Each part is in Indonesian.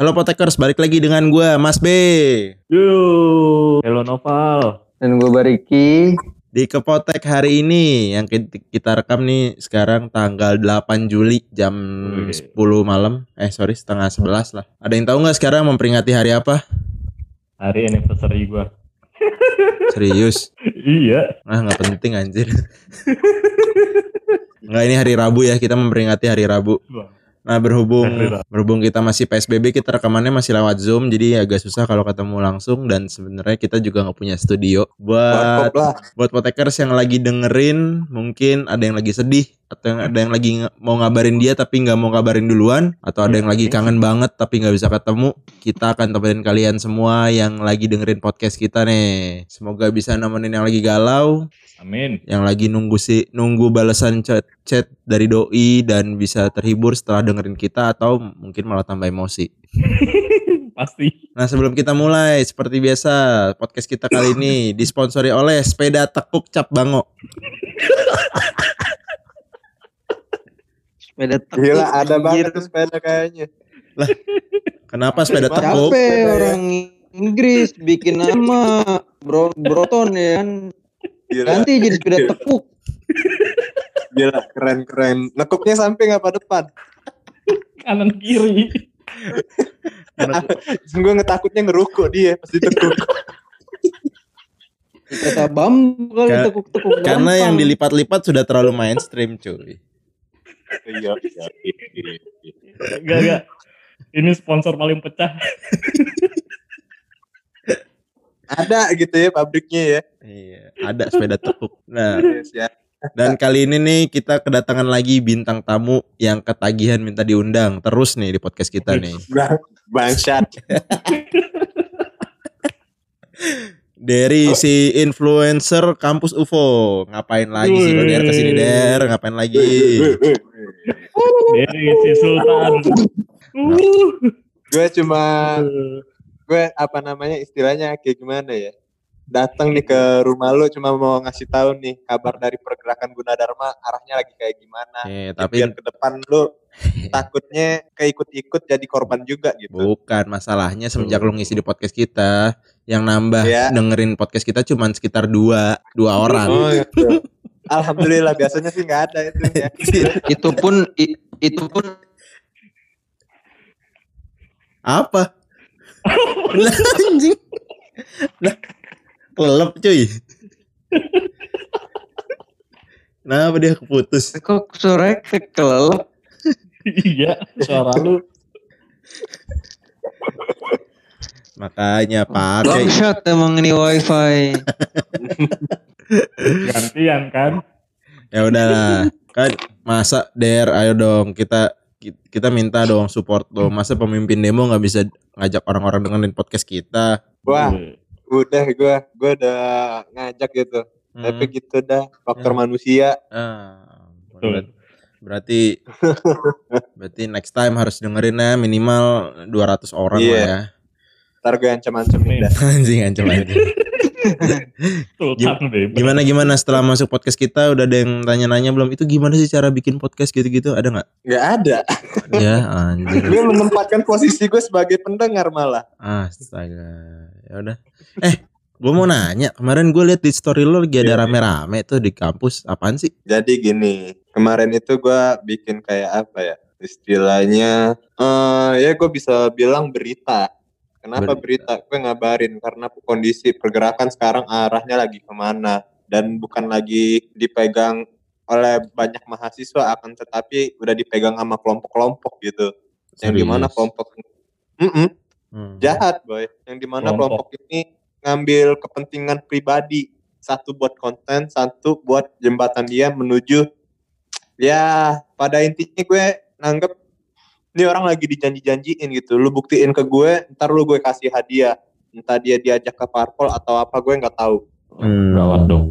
Halo Potekers, balik lagi dengan gue Mas B Yo, hello Noval. Dan gue Bariki. Di Kepotek hari ini yang ki- kita rekam nih sekarang tanggal 8 Juli jam Wih. 10 malam Eh sorry setengah 11 lah Ada yang tahu nggak sekarang memperingati hari apa? Hari anniversary gua. Serius? iya. Ah nggak penting anjir Nggak ini hari Rabu ya kita memperingati hari Rabu Nah berhubung berhubung kita masih PSBB kita rekamannya masih lewat Zoom jadi agak susah kalau ketemu langsung dan sebenarnya kita juga nggak punya studio. Buat buat potekers yang lagi dengerin mungkin ada yang lagi sedih atau yang ada yang lagi mau ngabarin dia tapi nggak mau ngabarin duluan atau ada yang lagi kangen banget tapi nggak bisa ketemu kita akan temenin kalian semua yang lagi dengerin podcast kita nih semoga bisa nemenin yang lagi galau Amin. yang lagi nunggu si nunggu balasan chat chat dari doi dan bisa terhibur setelah dengerin kita atau mungkin malah tambah emosi. Pasti. Nah sebelum kita mulai seperti biasa podcast kita kali ini disponsori oleh sepeda tekuk cap bango. Sepeda tekuk. Gila ada banget sepeda kayaknya. Kenapa sepeda tekuk? Capek orang Inggris bikin nama bro Broton ya kan. Gila, Ganti jadi sepeda tekuk. gila keren keren. Nekuknya samping apa depan? Kanan kiri. Gue ngetakutnya ngerukuk dia pas ditekuk. Kata bambu kali Ka- tekuk-tekuk. Karena yang dilipat-lipat sudah terlalu mainstream cuy. Iya, iya, iya. Gak, gak. Ini sponsor paling pecah. Ada gitu ya pabriknya ya. Iya, ada sepeda tekuk. Nah, Yes, ya. dan kali ini nih kita kedatangan lagi bintang tamu yang ketagihan minta diundang terus nih di podcast kita nih. Bang, bangsat. Dari si influencer kampus UFO ngapain lagi sih lo der ke sini der ngapain lagi Dari si Sultan. Uh. gue cuma gue apa namanya istilahnya kayak gimana ya? Datang nih ke rumah lu cuma mau ngasih tahu nih kabar dari pergerakan Gunadarma arahnya lagi kayak gimana. Eh, Biar tapi ke depan lu takutnya keikut-ikut jadi korban juga gitu. bukan masalahnya semenjak lo ngisi di podcast kita yang nambah Iya. dengerin podcast kita cuman sekitar dua dua orang Oh gitu. Alhamdulillah biasanya sih nggak ada itu ya. itu pun i- itu pun apa lah anjing lah kelelep cuy Kenapa dia keputus? kok sore kelelep. iya, suara lu. Makanya pakai Bangsat emang ini wifi. Gantian kan. ya udahlah kan masa der ayo dong kita kita minta dong support dong masa pemimpin demo nggak bisa ngajak orang-orang dengerin podcast kita Wah, udah gue gue udah ngajak gitu. Hmm. Tapi gitu dah faktor Hmm. manusia. Ah, Betul. berarti berarti next time harus dengerin ya minimal 200 orang Iya. lah ya Ntar gue ancam-ancamin Nih. dah. anjing ancam aja Sultan bebas. gimana gimana setelah masuk podcast kita udah ada yang tanya-nanya belum itu gimana sih cara bikin podcast gitu-gitu ada nggak Nggak ada. ya anjir Gue menempatkan posisi gue sebagai pendengar malah. Astaga. Ya udah. Eh, gue mau nanya. Kemarin gue lihat di story lo lagi ada Iya. rame-rame tuh di kampus. Apaan sih? Jadi gini, kemarin itu gue bikin kayak apa ya? Istilahnya, eh ya gue bisa bilang berita. Kenapa berita? Gue ngabarin karena kondisi pergerakan sekarang arahnya lagi ke mana dan bukan lagi dipegang oleh banyak mahasiswa akan tetapi udah dipegang sama kelompok-kelompok gitu. Yang di mana Serius? kelompok Mm-mm, Hmm. jahat boy. Yang di mana Kelompok. kelompok ini ngambil kepentingan pribadi. Satu buat konten, satu buat jembatan dia menuju ya pada intinya gue nanggep ini orang lagi dijanji-janjiin gitu. Lu buktiin ke gue, ntar lu gue kasih hadiah. Entah dia diajak ke parpol atau apa gue nggak tahu. Hmm. Gawat dong.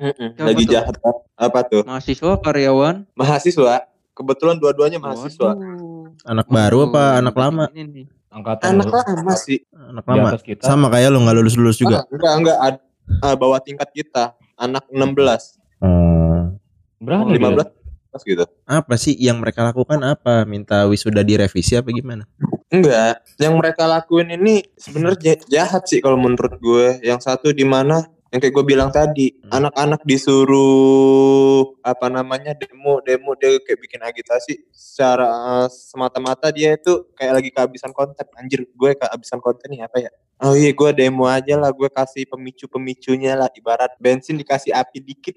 Siapa lagi tuh? jahat banget. apa tuh? Mahasiswa karyawan. Mahasiswa. Kebetulan dua-duanya mahasiswa. Waduh. Anak baru apa anak lama? ini nih. Angkatan Anak lu. lama sih. Anak lama. kita. Sama kayak lo nggak lulus lulus juga. Ah, enggak, enggak. Ad, ah, bawah tingkat kita. Anak 16. Hmm. Berapa? Oh, dia? 15 gitu. Apa sih yang mereka lakukan apa? Minta wisuda direvisi apa gimana? Enggak, yang mereka lakuin ini sebenarnya jahat sih kalau menurut gue. Yang satu di mana yang kayak gue bilang tadi, Hmm. anak-anak disuruh apa namanya demo, demo dia kayak bikin agitasi secara eh, semata-mata dia itu kayak lagi kehabisan konten. Anjir, gue kehabisan konten nih apa ya? Oh iya, gue demo aja lah, gue kasih pemicu-pemicunya lah. Ibarat bensin dikasih api dikit,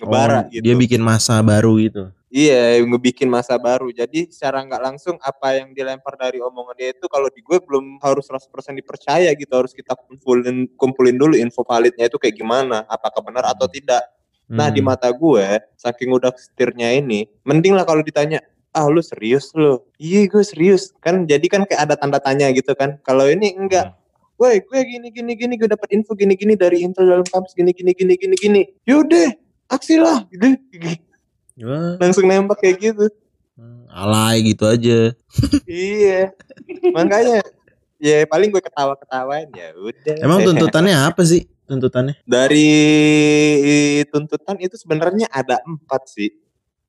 ngebara Oh, gitu. Dia bikin masa baru gitu. Iya, ngebikin masa baru. Jadi secara nggak langsung apa yang dilempar dari omongan dia itu kalau di gue belum harus 100% dipercaya gitu. Harus kita kumpulin kumpulin dulu info validnya itu kayak gimana, apakah benar atau tidak. Nah, di Hmm. mata gue, saking udah setirnya ini, mending lah kalau ditanya, "Ah, lu serius lu?" Iya, gue serius. Kan jadi kan kayak ada tanda tanya gitu kan. Kalau ini enggak. Woi, gue gini gini gini gue dapat info gini gini dari Intel dalam kampus gini gini gini gini gini. Yaudah, aksi lah gitu. Wah, Langsung nembak kayak gitu. alay gitu aja. iya makanya ya paling gue ketawa ketawain ya udah Emang tuntutannya apa sih? Tuntutannya? dari tuntutan itu sebenarnya ada empat sih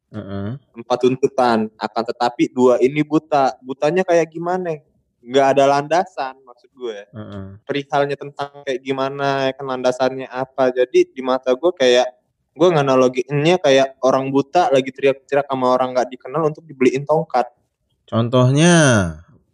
Heeh. empat tuntutan akan tetapi dua ini buta butanya kayak gimana nggak ada landasan maksud gue heeh. perihalnya tentang kayak gimana kan landasannya apa jadi di mata gue kayak gue nganalogiinnya kayak orang buta lagi teriak-teriak sama orang nggak dikenal untuk dibeliin tongkat. Contohnya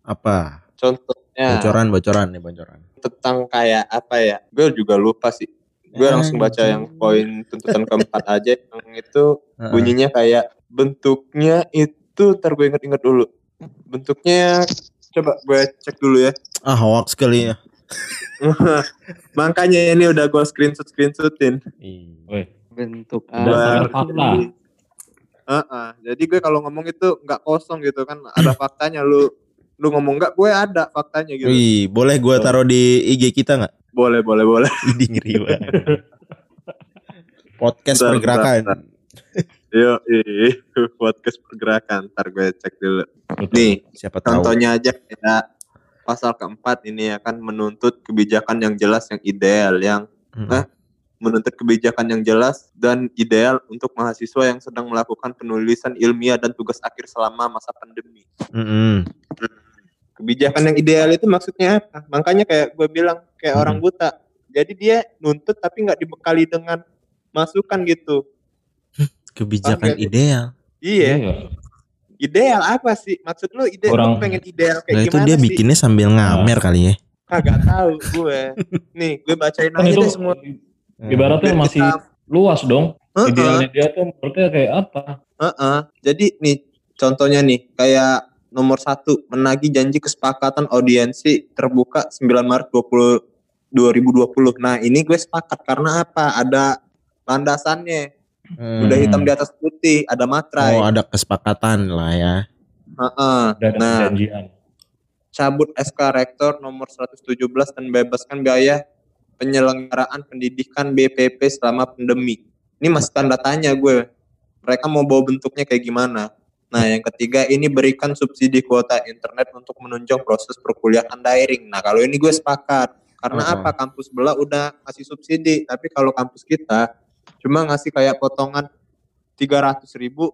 apa? contohnya Bocoran, bocoran nih bocoran. tentang kayak apa ya? Gue juga lupa sih. Gue langsung baca yang poin tuntutan keempat aja yang itu bunyinya kayak bentuknya itu ntar gue inget-inget dulu. Bentuknya coba gue cek dulu ya. Ah, hoax sekali ya. makanya ini udah gue screenshot screenshotin Woi, Bentuk apa? fakta. Heeh, jadi gue kalau ngomong itu nggak kosong gitu kan ada faktanya lu lu ngomong nggak gue ada faktanya gitu Wih, boleh gua taruh di IG kita nggak? boleh boleh boleh Ini ngeri banget. Podcast Bentar, pergerakan. bentar, Yo, ih, podcast pergerakan. Ntar gue cek dulu. Nih, Siapa tahu. contohnya aja kayak pasal keempat ini akan menuntut kebijakan yang jelas, yang ideal, yang Mm-mm. Hah? Menuntut kebijakan yang jelas dan ideal untuk mahasiswa yang sedang melakukan penulisan ilmiah dan tugas akhir selama masa pandemi. Mm-mm. Kebijakan yang ideal itu maksudnya apa? Makanya kayak gue bilang kayak Hmm. orang buta. Jadi dia nuntut tapi nggak dibekali dengan masukan gitu. Kebijakan Oke. ideal. Iya. Ideal apa sih? Maksud lu ide Orang- lu pengen ideal kayak Nah, itu gimana dia sih? bikinnya sambil ngamer kali ya. Kagak tahu gue. Nih, gue bacain Kan aja itu deh semua. Ibaratnya Biar masih kita- luas dong. Heeh, Idealnya dia tuh menurutnya kayak apa? heeh. Jadi nih, contohnya nih, kayak nomor satu, menagih janji kesepakatan audiensi terbuka 9 Maret 20, 2020. Nah, ini gue sepakat karena apa? Ada landasannya. Hmm. Udah hitam di atas putih, ada matrai. Oh, ada kesepakatan lah ya. Heeh. Dan Nah, perjanjian. cabut SK Rektor nomor 117 dan bebaskan biaya penyelenggaraan pendidikan BPP selama pandemi. Ini masih tanda tanya gue. Mereka mau bawa bentuknya kayak gimana? Nah, yang ketiga ini berikan subsidi kuota internet untuk menunjang proses perkuliahan daring. Nah, kalau ini gue sepakat. Karena Uh-uh. apa? Kampus belah udah kasih subsidi, tapi kalau kampus kita cuma ngasih kayak potongan 300 ribu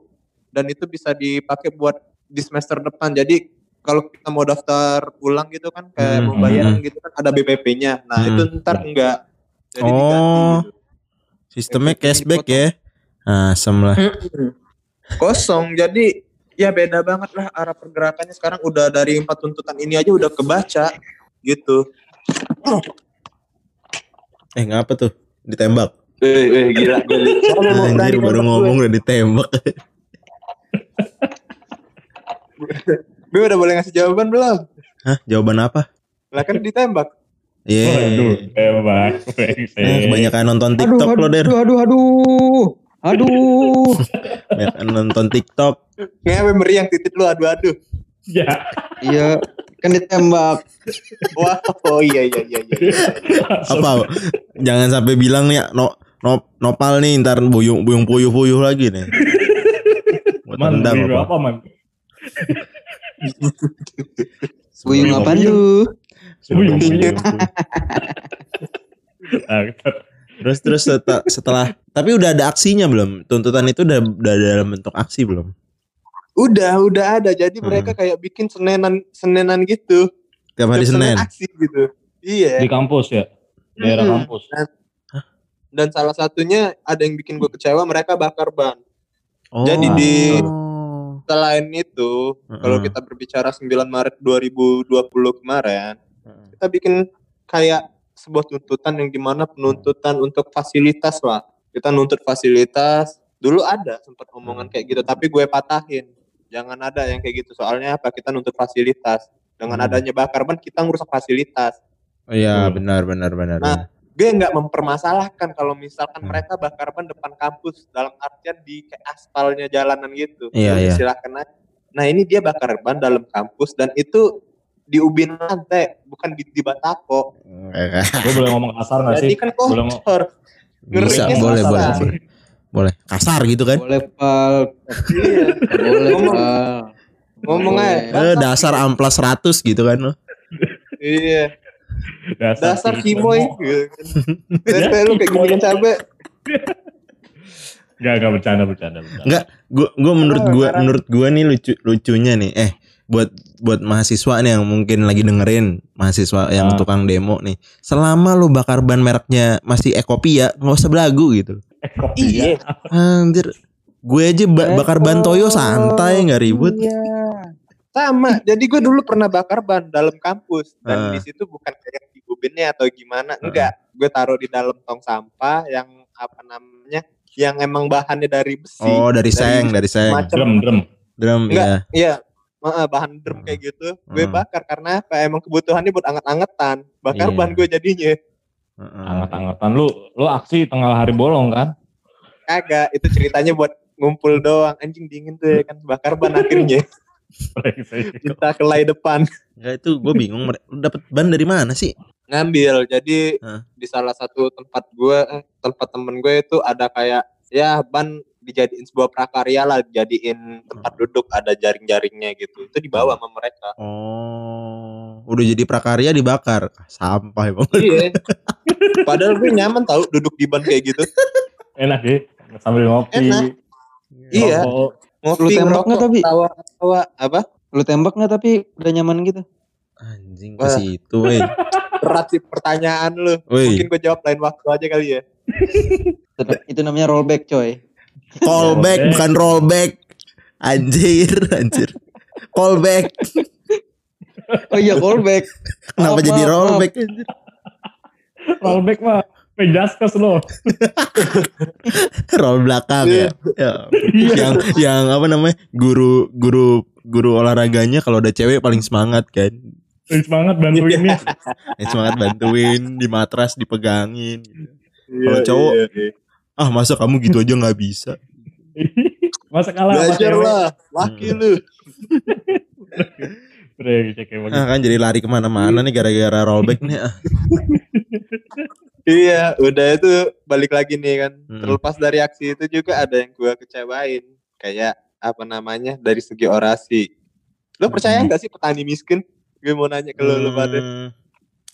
dan itu bisa dipakai buat di semester depan. Jadi kalau kita mau daftar ulang gitu kan kayak Hmm, mau bayaran gitu kan ada BPP-nya. Nah, Hmm. itu ntar enggak. Jadi Oh. diganti gitu. Sistemnya BPP cashback dipotong. ya. Nah, sem lah. Mm-mm. Kosong. Jadi ya beda banget lah arah pergerakannya sekarang udah dari empat tuntutan ini aja udah kebaca gitu. Eh, ngapa tuh? Ditembak. Eh, eh gila. Anjir, baru ngomong udah ditembak. Gue udah boleh ngasih jawaban belum? Hah, jawaban apa? Lah kan ditembak. Iya. Waduh, hebat. Eh, kebanyakan nonton Aduh, TikTok lo, Der. aduh, aduh, aduh, aduh. Kebanyakan nonton TikTok. Ngewe meriang titit lu adu-adu. Ya. Iya, kan ditembak. Wah, oh iya iya iya iya. Apa? Jangan sampai bilang nih no, no nopal nih ntar buyung buyung puyuh puyuh lagi nih. Buat Man, tendang buyung apa? apa man? Buyung apa lu? Buyung kita- Terus terus setelah, setelah tapi udah ada aksinya belum? Tuntutan itu udah udah dalam bentuk aksi belum? Udah, udah ada. Jadi Hmm. mereka kayak bikin senenan senenan gitu. Tiap hari Senin. aksi gitu. Iya. Di kampus ya. Daerah Mm-mm. kampus. Dan salah satunya ada yang bikin gue kecewa mereka bakar ban. Oh. Jadi di- Oh. Selain itu, kalau kita berbicara 9 Maret 2020 kemarin, kita bikin kayak sebuah tuntutan yang di mana penuntutan untuk fasilitas lah. Kita nuntut fasilitas. Dulu ada sempat omongan kayak gitu, tapi gue patahin. Jangan ada yang kayak gitu. Soalnya apa? Kita nuntut fasilitas. Dengan adanya bakar ban, kita ngurus fasilitas. Oh, Iya, Betul. benar benar benar. Nah, benar. Gue nggak mempermasalahkan kalau misalkan Hmm. mereka bakar ban depan kampus dalam artian di kayak aspalnya jalanan gitu. Iya, Ya, iya. Silakan aja. Nah ini dia bakar ban dalam kampus dan itu di ubin lantai bukan di, di batako. Gue boleh ngomong kasar gak Jadi sih? kan Boleh ngomong. kotor. Bisa, Ngerinya boleh, kasar. boleh, boleh. Boleh. Kasar gitu kan? Boleh pal. Iya. Boleh Ngomong- pal. Ngomong Boleh. aja. Eh, dasar amplas 100 gitu kan lo. Iya. Dasar Kimo. kimoy. Gitu. Dasar lu kayak gini cabe. Gak, gak bercanda, bercanda, bercanda. Enggak, gua gua menurut Oh, gua sekarang. menurut gua nih lucu lucunya nih. Eh, buat buat mahasiswa nih yang mungkin lagi dengerin, mahasiswa yang Ah. tukang demo nih. Selama lu bakar ban mereknya masih Ekopia, nggak usah belagu gitu. Kopi Iya. ya. Anjir. Gue aja ba- bakar ban Toyo santai nggak ribut. Iya. Sama. Jadi gue dulu pernah bakar ban dalam kampus dan Ah. di situ bukan kayak di ubinnya atau gimana. Enggak. Gue taruh di dalam tong sampah yang apa namanya? Yang emang bahannya dari besi. Oh, dari seng, dari seng. macam Drum, drum. Drum Enggak. ya. Iya. Heeh, bahan drum kayak gitu. Gue Hmm. bakar karena apa? Emang kebutuhannya buat anget-angetan. Bakar Iya. ban gue jadinya. Heeh. Anget-angetan. Lu, lu aksi tengah hari bolong kan? Kagak, itu ceritanya buat ngumpul doang. Anjing dingin tuh ya kan bakar ban akhirnya. Kita kelai depan. Enggak itu gue bingung mere- lu dapet ban dari mana sih? ngambil jadi Hah? di salah satu tempat gue eh, tempat temen gue itu ada kayak ya ban dijadiin sebuah prakarya lah jadiin tempat duduk ada jaring-jaringnya gitu itu dibawa sama mereka Oh, udah jadi prakarya dibakar. Sampah emang. iya padahal gue nyaman tau duduk di ban kayak gitu Enak ya. Sambil ngopi. Enak. Iya. rokok. Lu ngopi tembak nggak tapi? tawa tawa apa Lu tembak nggak tapi udah nyaman gitu? Anjing ke situ, weh. berat sih pertanyaan lu Woi, mungkin gue jawab lain waktu aja kali ya Itu, itu namanya rollback coy. callback Rollback. bukan rollback. Anjir, anjir. Callback. Oh iya rollback. Kenapa jadi rollback? Rollback mah. Pejaskes lo. Roll belakang ya. ya. Iya. yang yang apa namanya? Guru guru guru olahraganya kalau ada cewek paling semangat kan. Semangat bantuin nih. Yang semangat bantuin di matras dipegangin. gitu. Kalau Iya, cowok, iya, iya. Ah masa kamu gitu aja nggak bisa? Masa kalah sama belajar lah laki lu Brengsek kayak Ah, kan jadi lari ke mana-mana nih gara-gara rollback nih. Iya, udah itu balik lagi nih kan. Hmm. Terlepas dari aksi itu juga ada yang gua kecewain. Kayak apa namanya dari segi orasi. Lo percaya Hmm. nggak sih petani miskin? Gue mau nanya ke lo, lo pada. Hmm,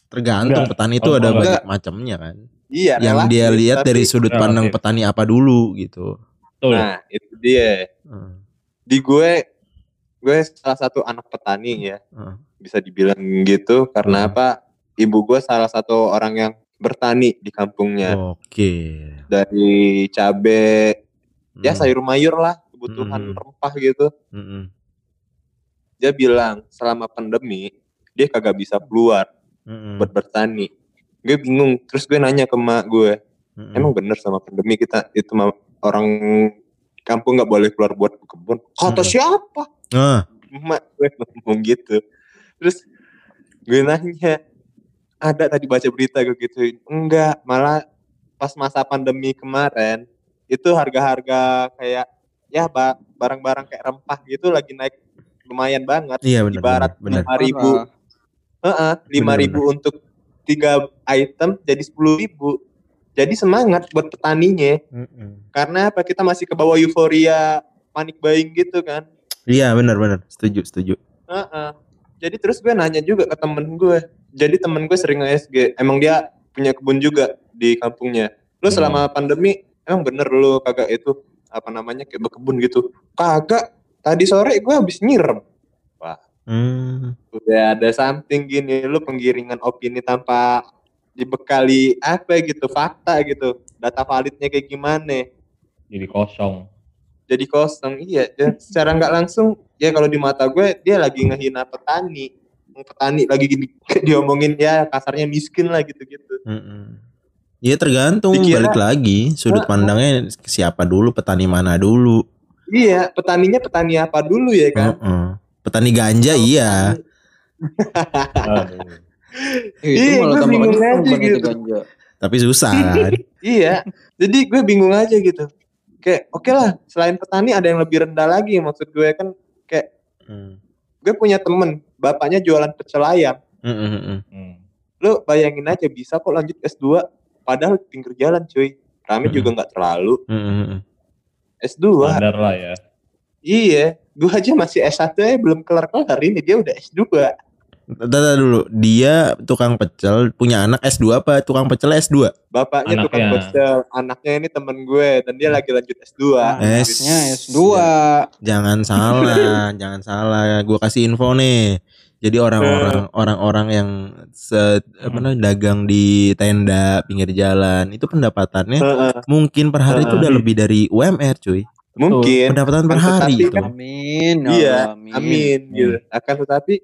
Tergantung Enggak. petani itu Oh, ada enggak. banyak macamnya kan. Iya, Yang relatif, dia lihat tapi- dari sudut pandang Relatif. petani apa dulu gitu. Betul. Nah, itu dia. Hmm, Di gue gue salah satu anak petani ya. hmm. Bisa dibilang gitu karena Hmm. apa? Ibu gue salah satu orang yang bertani di kampungnya. Oke. Dari cabe, ya Hmm, sayur mayur lah, kebutuhan Hmm. rempah gitu. hmm, Dia bilang selama pandemi dia kagak bisa keluar hmm, buat bertani. Gue bingung. Terus gue nanya ke mak gue, hmm. emang bener sama pandemi kita itu orang kampung nggak boleh keluar buat kebun? Kata Hmm. siapa? Ah, Mak gue ngomong gitu. Terus gue nanya, ada tadi baca berita gue gituin. Enggak, malah pas masa pandemi kemarin itu harga-harga kayak ya ba- barang-barang kayak rempah gitu lagi naik lumayan banget. iya benar. Ibarat benar. lima ribu, lima ribu untuk tiga item jadi sepuluh ribu. Jadi semangat buat petaninya. Hmm, hmm. Karena apa? Kita masih ke bawah euforia panik buying gitu kan. Iya benar benar. Setuju setuju. Heeh. Jadi terus gue nanya juga ke temen gue. Jadi temen gue sering nge-SG. Emang dia punya kebun juga di kampungnya. Lu Hmm. selama pandemi emang bener lu kagak itu apa namanya kayak berkebun gitu? Kagak. tadi sore gue habis nyirem Hmm. udah ada something gini lu penggiringan opini tanpa dibekali apa gitu fakta gitu data validnya kayak gimana Jadi kosong. jadi kosong iya dan secara nggak langsung ya kalau di mata gue dia lagi ngehina petani petani lagi gini, diomongin ya kasarnya miskin lah gitu-gitu Mm-mm. Ya tergantung Dikira- balik lagi sudut pandangnya siapa dulu petani mana dulu. iya petaninya petani apa dulu ya kan Heeh. Petani ganja iya. Itu Iya, malah gue bingung aja gitu. ganja. Tapi susah kan. iya jadi gue bingung aja gitu kayak oke lah selain petani ada yang lebih rendah lagi maksud gue kan kayak Hmm. Gue punya temen bapaknya jualan pecel ayam Mm-mm, mm-mm. Hmm. lu bayangin aja bisa kok lanjut S2 padahal pinggir jalan cuy rame Hmm. juga nggak terlalu mm-mm. S2 Sadar lah ya. iya gue aja masih S1 aja belum kelar-kelar ini dia udah S2 Tata dulu, dia tukang pecel punya anak S2 apa tukang pecel S2? bapaknya tukang Anaknya. pecel anaknya ini temen gue dan dia lagi lanjut S2 Eh, Anaknya S2. Jangan salah, jangan salah. Gua kasih info nih. Jadi orang-orang orang-orang yang se, apa namanya, dagang di tenda pinggir jalan itu pendapatannya Heeh, mungkin per hari itu udah lebih dari UMR cuy. mungkin Pendapatan per hari kan- Amin. ya Iya, amin, Amin. gitu. Akan tetapi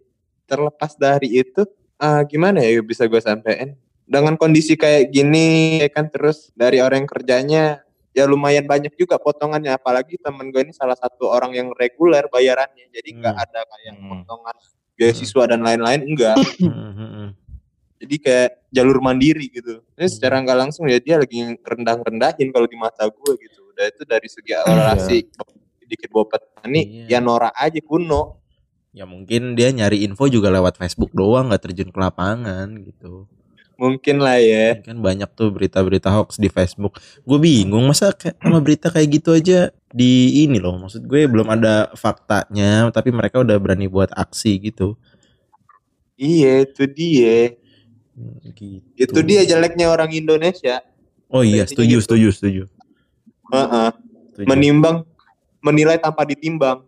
terlepas dari itu, ah, gimana ya bisa gue sampein? Dengan kondisi kayak gini, ya kan terus dari orang yang kerjanya ya lumayan banyak juga potongannya. Apalagi temen gue ini salah satu orang yang reguler bayarannya, jadi nggak Hmm. ada kayak Hmm. potongan beasiswa dan lain-lain, enggak. Hmm, hmm, hmm. Jadi kayak jalur mandiri gitu. Ini secara nggak langsung ya dia lagi rendah-rendahin kalau di mata gue gitu. Udah itu dari segi relasi dikit bawa petani, Iya. ya norak aja kuno. Ya mungkin dia nyari info juga lewat Facebook doang nggak terjun ke lapangan gitu. Mungkin lah ya. Kan banyak tuh berita-berita hoax di Facebook. Gue bingung masa kayak sama berita kayak gitu aja di ini loh. Maksud gue belum ada faktanya tapi mereka udah berani buat aksi gitu. Iya, itu dia. Hmm, Gitu. Itu dia jeleknya orang Indonesia. Oh iya, Intinya setuju, gitu. setuju, setuju. Heeh. setuju. Menimbang menilai tanpa ditimbang.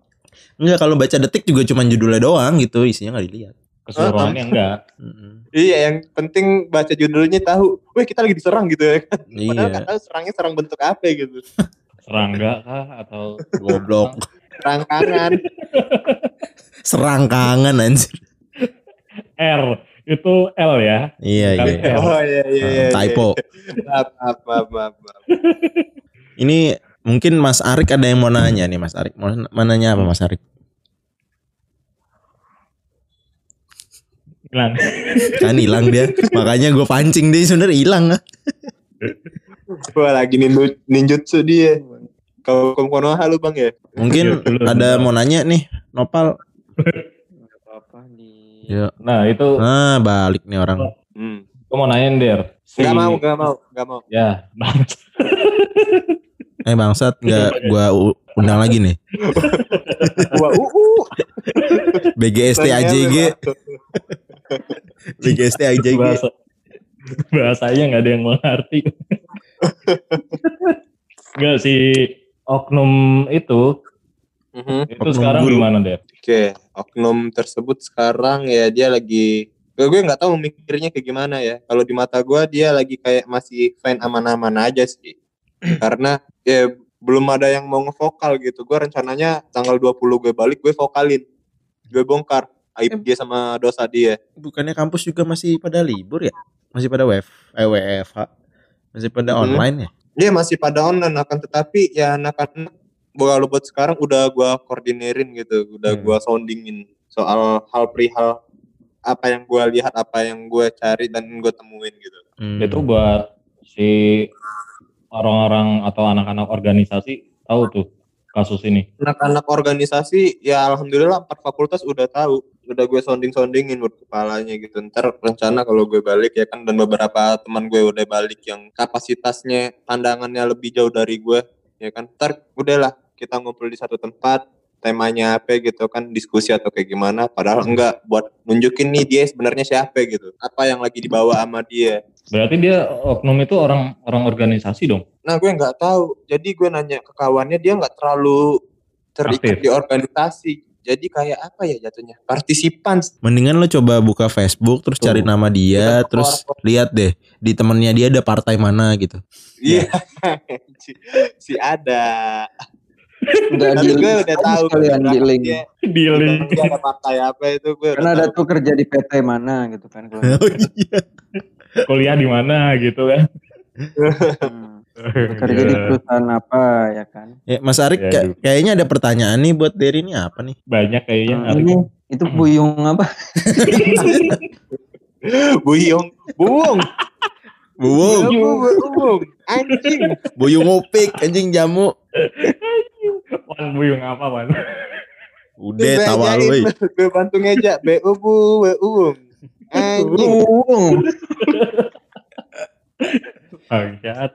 Enggak kalau baca detik juga cuman judulnya doang gitu, isinya nggak dilihat. Keseluruhannya enggak. Iya, yang penting baca judulnya tahu, weh kita lagi diserang gitu ya kan. Padahal Iya, tahu serangnya serang bentuk apa gitu. Serangga kah atau goblok. Rangkangan. Serangkangan anjir. R itu L ya. Iya, Kali iya. Oh iya iya iya. Ah, typo. Maaf, maaf, maaf, maaf, maaf. Ini mungkin Mas Arik ada yang mau nanya nih Mas Arik. Mau mau nanya apa Mas Arik? Hilang. Kan hilang dia. Makanya gue pancing dia sebenarnya hilang ah. Wah lagi ninju, ninjutsu dia. Kau kau konoha lu bang ya? Mungkin Iya, ada mau nanya nih, Nopal. Apa-apa di Ya. Nah itu Nah, balik nih orang. Hmm. gue mau nanyain Der. Si- Gak mau, gak mau, gak mau. Ya, bang. Eh bangsat nggak gua u- undang lagi nih. Uh, uh. BGST AJG, BGST AJG. Bahasa, bahasanya nggak ada yang mengerti. Enggak si oknum itu, Mhm. itu Oknum sekarang guru. gimana Der? Oke, oknum tersebut sekarang ya dia lagi gue gue nggak tahu mikirnya kayak gimana ya. Kalau di mata gue dia lagi kayak masih fine aman-aman aja sih. Karena ya belum ada yang mau ngevokal gitu. Gue rencananya tanggal 20 gue balik gue vokalin. Gue bongkar aib dia sama dosa dia. Bukannya kampus juga masih pada libur ya? Masih pada WF, eh, WFH. Masih pada Mhm. online ya? Dia masih pada online akan tetapi ya anak-anak kalau buat sekarang udah gue koordinirin gitu, udah Hmm. gue soundingin soal hal perihal apa yang gue lihat, apa yang gue cari dan gue temuin gitu. Hmm. Itu buat si orang-orang atau anak-anak organisasi tahu tuh kasus ini. anak-anak organisasi ya alhamdulillah empat fakultas udah tahu. Udah gue sounding soundingin buat kepalanya gitu. Ntar rencana kalau gue balik ya kan dan beberapa teman gue udah balik yang kapasitasnya pandangannya lebih jauh dari gue ya kan. Ntar udahlah kita ngumpul di satu tempat temanya apa gitu kan diskusi atau kayak gimana padahal enggak buat nunjukin nih dia sebenarnya siapa gitu apa yang lagi dibawa sama dia Berarti dia oknum itu orang orang organisasi dong. Nah gue nggak tahu. Jadi gue nanya ke kawannya dia nggak terlalu terikat Aktif. di organisasi. Jadi kayak apa ya jatuhnya? Partisipan. Mendingan lo coba buka Facebook terus cari nama dia, Kita terus lihat deh di temennya dia ada partai mana gitu. Iya. si ada. Enggak Tapi di gue udah tahu sekalian di link. dia, Di link. dia ada partai apa itu gue udah ada tahu. tuh kerja di PT mana gitu kan. kalau- Oh iya. Kuliah di mana gitu kan. Hmm. Kerja di Iya. perusahaan apa ya kan. Ya, Mas Arik Ya, kayak- kayaknya ada pertanyaan nih buat Derry ini apa nih? Banyak kayaknya. Hmm, ini itu buyung apa? Buyung. Buung. Buung, Buung. Anjing. buyung upik, anjing jamu. Wan buyung apa wan? Udah tawa lu. woi. Gue bantu ngejak. Bu bu buung. Anjing. Buyung. Bangsat.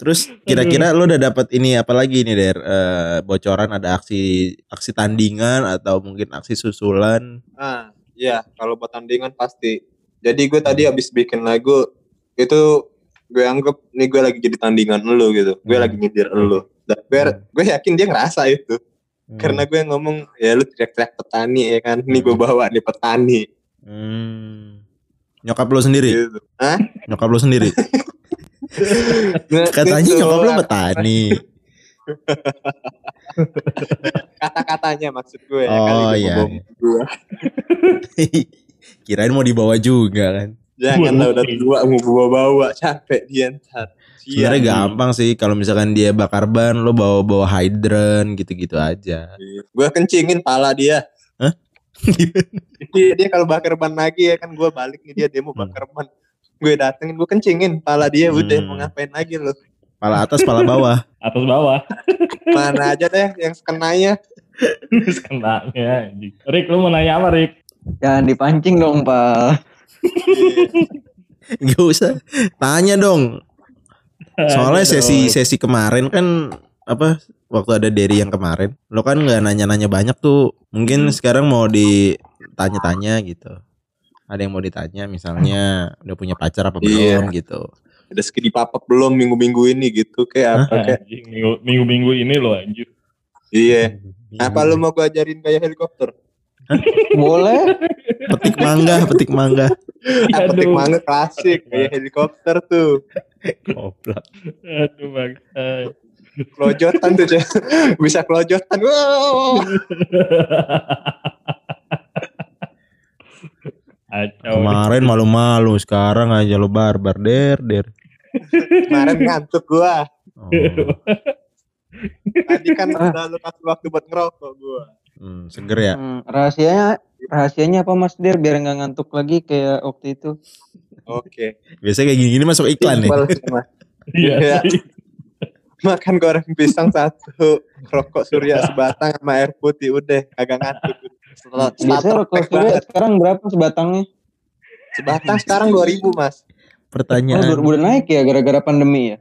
Terus kira-kira lo udah dapat ini apa lagi nih Der? Eh, bocoran ada aksi aksi tandingan atau mungkin aksi susulan? Ah, iya, kalau buat tandingan pasti. Jadi gue tadi habis bikin lagu itu gue anggap nih gue lagi jadi tandingan lu gitu. Gue Hmm. lagi nyindir lu. Dan gue, gue yakin dia ngerasa itu. Hmm. Karena gue ngomong ya lu teriak-teriak petani ya kan. Nih gue bawa nih petani. Hmm. Nyokap lo sendiri? Gitu. Hah? Nyokap lo sendiri? Nah, Katanya gitu. nyokap lo petani. Kata-katanya maksud gue ya Oh, kali gue iya, iya. gue. Kirain mau dibawa juga kan. Jangan lah udah tua mau bawa-bawa capek dia ntar. Iya. Sebenarnya gampang sih kalau misalkan dia bakar ban lo bawa-bawa hydrant gitu-gitu aja. Gue kencingin pala dia. Hah? Iya dia kalau bakar ban lagi ya kan gue balik nih dia dia mau Hmm. bakar ban. Gue datengin gue kencingin pala dia udah Hmm. mau ngapain lagi lo. Pala atas, pala bawah. Atas bawah. Mana aja deh yang sekenanya. Terus kenanya. anjing. Rick lu mau nanya apa Rick? Jangan dipancing dong, Pak. Gak usah. Tanya dong. Soalnya sesi sesi kemarin kan apa waktu ada Derry yang kemarin, lo kan nggak nanya-nanya banyak tuh. Mungkin sekarang mau ditanya-tanya gitu. Ada yang mau ditanya misalnya udah punya pacar apa Iya. belum gitu. Udah segini papap belum minggu-minggu ini gitu kayak apa kayak. Minggu-minggu ini loh anjir. Iya. Apa lu mau gue ajarin gaya helikopter? Boleh? petik mangga, petik mangga. Ah, petik Aduh. mangga klasik gaya helikopter tuh. Goblok. Aduh bang. Eh. Kelojotan tuh bisa kelojotan. Wow. Kemarin malu-malu, sekarang aja lo barbar der der. Kemarin ngantuk gua. Oh. Tadi kan udah lu kasih waktu buat ngerokok gua. Hmm, seger ya. Hmm, rahasianya rahasianya apa Mas Der biar nggak ngantuk lagi kayak waktu itu? Oke. Biasanya kayak gini-gini masuk iklan nih. Iya Iya. Makan goreng pisang satu, rokok surya sebatang sama air putih udah kagak ngantuk. Setelah Biasanya rokok surya banget. sekarang berapa sebatangnya? Sebatang sekarang 2000 mas. Oh, Pertanyaan. udah, udah naik ya gara-gara pandemi ya?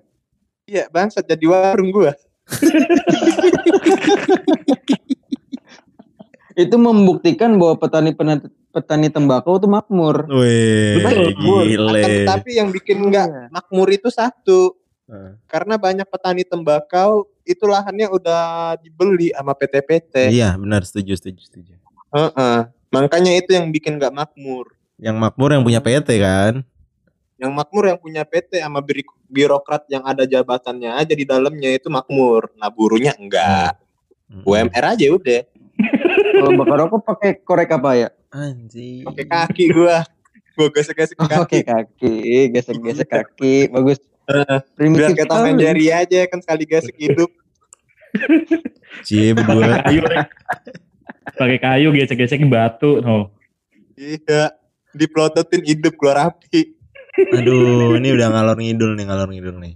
Iya bangsat jadi warung gua. Itu membuktikan bahwa petani petani, petani tembakau itu makmur. Wih, Betul. gile. Yang bikin nggak Iya. makmur itu satu. Heeh. Karena banyak petani tembakau itu lahannya udah dibeli sama PT-PT. Iya, benar setuju, setuju, setuju. Heeh. Makanya itu yang bikin nggak makmur. Yang makmur yang punya PT kan? Yang makmur yang punya PT sama birokrat yang ada jabatannya aja di dalamnya itu makmur. Nah burunya enggak. Mm. UMR aja udah. Kalau bakar rokok pakai korek apa ya? Anjing. Pakai kaki gua. Gua gesek-gesek Oh, Pakai kaki. kaki, gesek-gesek kaki, bagus. Biar Primitif and sekali. Jerry aja kan sekali gesek hidup. Cie berdua. kayu. Pakai kayu gesek-gesek batu no. Iya. Diplototin hidup keluar api. Aduh, ini udah ngalor ngidul nih, ngalor ngidul nih.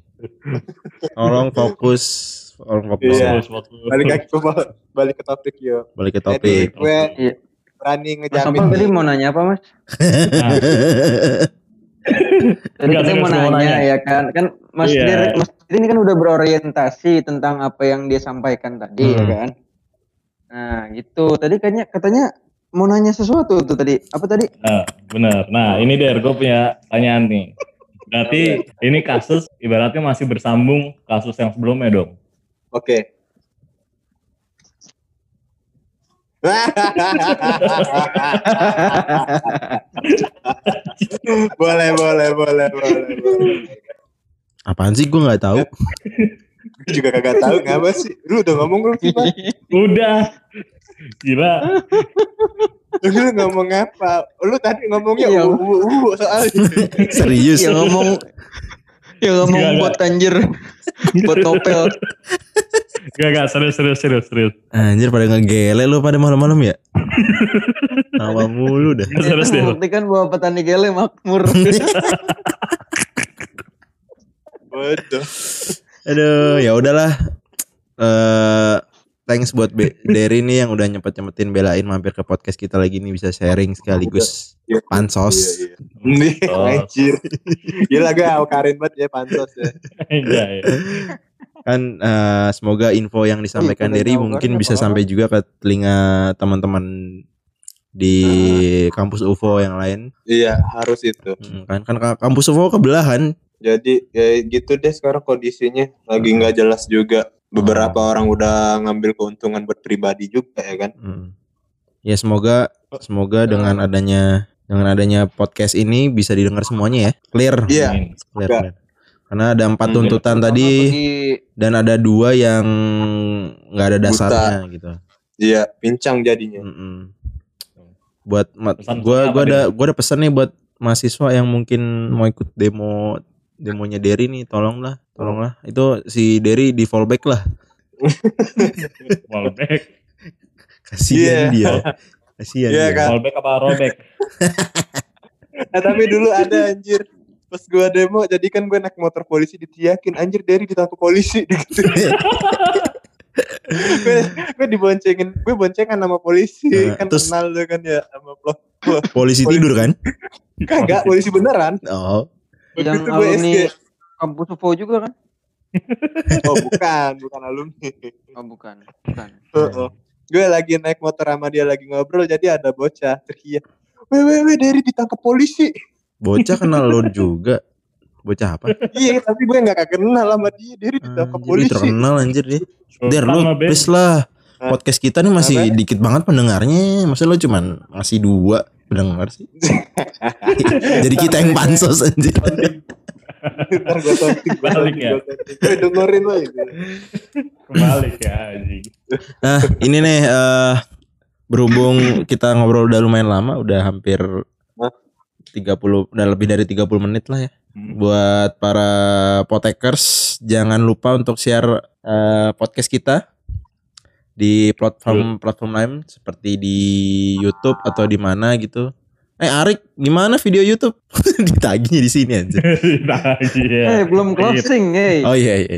Tolong fokus, tolong fokus Iya. ya. Balik lagi ke balik ke topik yo. Balik ke Jadi topik. gue Iya. berani Mas ngejamin Nopal tadi mau nanya apa mas? Nah, Tadi kita mau nanya, nanya. ya kan, kan Mas Iya. Dir, Mas Dir ini kan udah berorientasi tentang apa yang dia sampaikan tadi ya Hmm. kan. Nah gitu, tadi kayaknya katanya mau nanya sesuatu tuh tadi, apa tadi? Nah, bener. Nah, ini Der, gue punya pertanyaan nih. Berarti ini kasus ibaratnya masih bersambung kasus yang sebelumnya dong. Oke. boleh, boleh, boleh, boleh, boleh. Apaan sih gue nggak tahu. gue juga kagak tahu ngapa sih. Lu udah ngomong lu gimana? Udah. Gila. lu ngomong apa? Lu tadi ngomongnya iya. uh uh soalnya. Serius. Ya, ngomong yang ngomong Enggak, buat anjir buat nopel Gak, gak, serius, serius, serius, serius. Anjir pada ngegele lu pada malam-malam ya. Tawa mulu dah. Serius, itu serius. membuktikan bahwa petani gele makmur Bodoh. Aduh, ya udahlah. Eh thanks buat Be- Derry nih yang udah nyempet-nyempetin belain mampir ke podcast kita lagi nih bisa sharing sekaligus Iya. pansos. Iya, iya. Nih, Oh. anjir. Gila gue awkarin banget ya pansos ya. Iya, iya. Kan eh, semoga info yang disampaikan Iya, Derry tahu mungkin kan, bisa sampai juga ke telinga teman-teman di kampus UFO yang lain. Iya, harus itu. Kan kan ka- kampus UFO kebelahan. Jadi ya gitu deh sekarang kondisinya lagi nggak jelas juga. Beberapa orang udah ngambil keuntungan buat pribadi juga ya kan. Mm. Ya semoga semoga dengan adanya dengan adanya podcast ini bisa didengar semuanya ya. Clear. Iya. Amin. Clear, clear. Karena ada empat Hmm. tuntutan tadi dan ada dua yang nggak ada dasarnya gitu. Iya, pincang jadinya. Buat ma- Pesan-pesan gua apa, gua ada gua ada pesan nih buat mahasiswa yang mungkin mau ikut demo demonya Derry nih, tolonglah, tolonglah. Itu si Derry di fallback lah. Wallback. Kasihan Iya. dia. Kasihan Iya kan? Wallback apa rollback? Eh, tapi dulu ada anjir. Pas gua demo, jadi kan gue naik motor polisi diteriakin anjir dari ditangkap polisi gitu. gue gue diboncengin, gue boncengan sama polisi Nah, kan terus- kenal tuh kan ya sama Plo. Polisi tidur kan? Kagak, polisi beneran. Oh. Yang itu gue alumni kampus UFO juga kan Oh bukan, bukan alumni. oh bukan bukan Heeh. Gue lagi naik motor sama dia lagi ngobrol jadi ada bocah teriak. Weh weh weh dari ditangkap polisi. Bocah kenal lo juga. Bocah apa? iya tapi gue nggak kenal sama dia dari ditangkap Anjir, dia polisi. terkenal anjir dia. Der Ben. please lah. Podcast kita nih masih Apa? dikit banget pendengarnya. Masa lo cuman masih dua pendengar sih? Jadi kita yang pansos anjir. Ntar gue posting. gua Balik ya? Gue dengerin lah itu. Kembali ya anjing. Nah, ini nih eh berhubung kita ngobrol udah lumayan lama, udah hampir Hah? 30 udah lebih dari 30 menit lah ya. Hmm. Buat para potekers jangan lupa untuk share eh, podcast kita di platform platform lain seperti di YouTube atau di mana gitu. Eh Arik, gimana video YouTube? Ditagihnya di sini aja. Iya. eh belum closing eh Oh iya iya.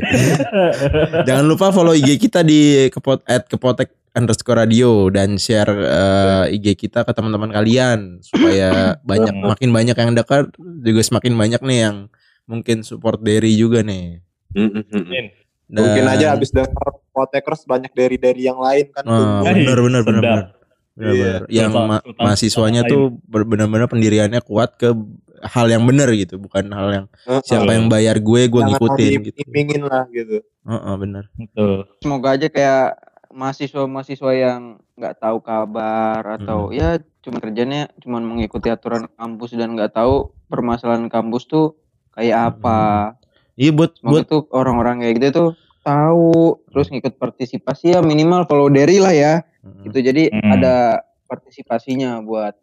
Jangan lupa follow IG kita di kepot at kepotek underscore radio dan share eh, IG kita ke teman-teman kalian supaya banyak makin banyak yang dekat juga semakin banyak nih yang mungkin support Derry juga nih. Dan- Mungkin aja abis denger Potekers banyak dari dari yang lain kan. Oh, benar benar benar. Benar, Iya. benar. Yang ma- mahasiswanya tuh benar-benar pendiriannya kuat ke hal yang benar gitu, bukan hal yang Heeh. siapa yang bayar gue gue Jangan ngikutin gitu. diiming-imingin lah gitu. Heeh, benar. Betul. semoga aja kayak mahasiswa-mahasiswa yang nggak tahu kabar atau ya cuma kerjanya cuma mengikuti aturan kampus dan nggak tahu permasalahan kampus tuh kayak apa. Iya buat Semoga buat tuh orang-orang kayak gitu tuh tahu terus ngikut partisipasi ya minimal follow Derry lah ya. Gitu jadi Hmm. ada partisipasinya buat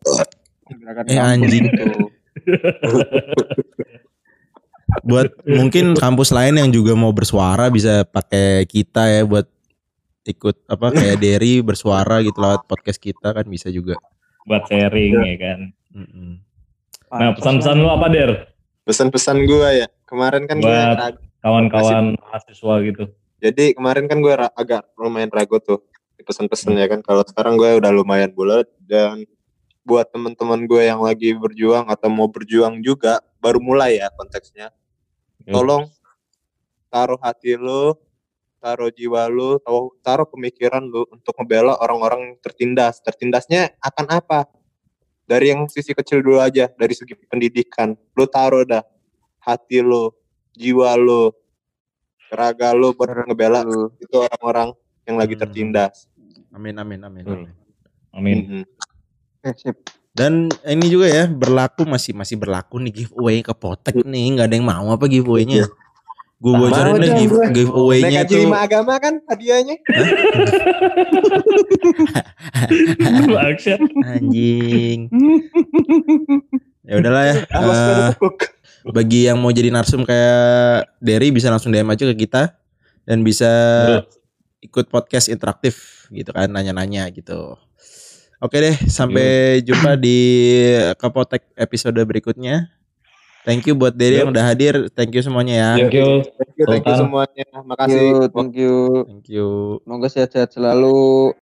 gerakan Eh, kampus anjing. gitu. buat mungkin kampus lain yang juga mau bersuara bisa pakai kita ya buat ikut apa kayak Derry bersuara gitu lewat podcast kita kan bisa juga. Buat sharing ya kan. Mm-mm. Nah, pesan-pesan lu apa, Der? Pesan-pesan gue ya. Kemarin kan Buat-. Kawan-kawan mahasiswa gitu. Jadi kemarin kan gue agak lumayan ragu tuh pesan-pesan ya kan. Kalau sekarang gue udah lumayan bulat dan buat teman-teman gue yang lagi berjuang atau mau berjuang juga baru mulai ya konteksnya. Yo. Tolong taruh hati lu, taruh jiwa lu, taruh, taruh pemikiran lu untuk ngebela orang-orang tertindas. Tertindasnya akan apa? Dari yang sisi kecil dulu aja, dari segi pendidikan. Lu taruh dah hati lu, jiwa lu, raga lu buat ngebela Tuh. itu orang-orang yang lagi Hmm. tertindas. Amin amin amin. Betul. amin. Amin. Mhm. Oke, sip. Dan ini juga ya berlaku masih masih berlaku nih giveaway ke Potek nih nggak ada yang mau apa giveaway-nya. Gue bocorin deh dong give, gue. giveaway-nya tuh lima agama kan hadiahnya. Anjing. Ya udahlah ya. Tekuk. bagi yang mau jadi narsum kayak Derry bisa langsung DM aja ke kita dan bisa ikut podcast interaktif gitu kan nanya-nanya gitu. Oke deh, sampai jumpa di Kapotek episode berikutnya. Thank you buat Derry yang udah hadir. Thank you semuanya ya. Thank you. Thank you, thank you semuanya. Thank Makasih. you, thank you. Thank you. Semoga sehat-sehat selalu.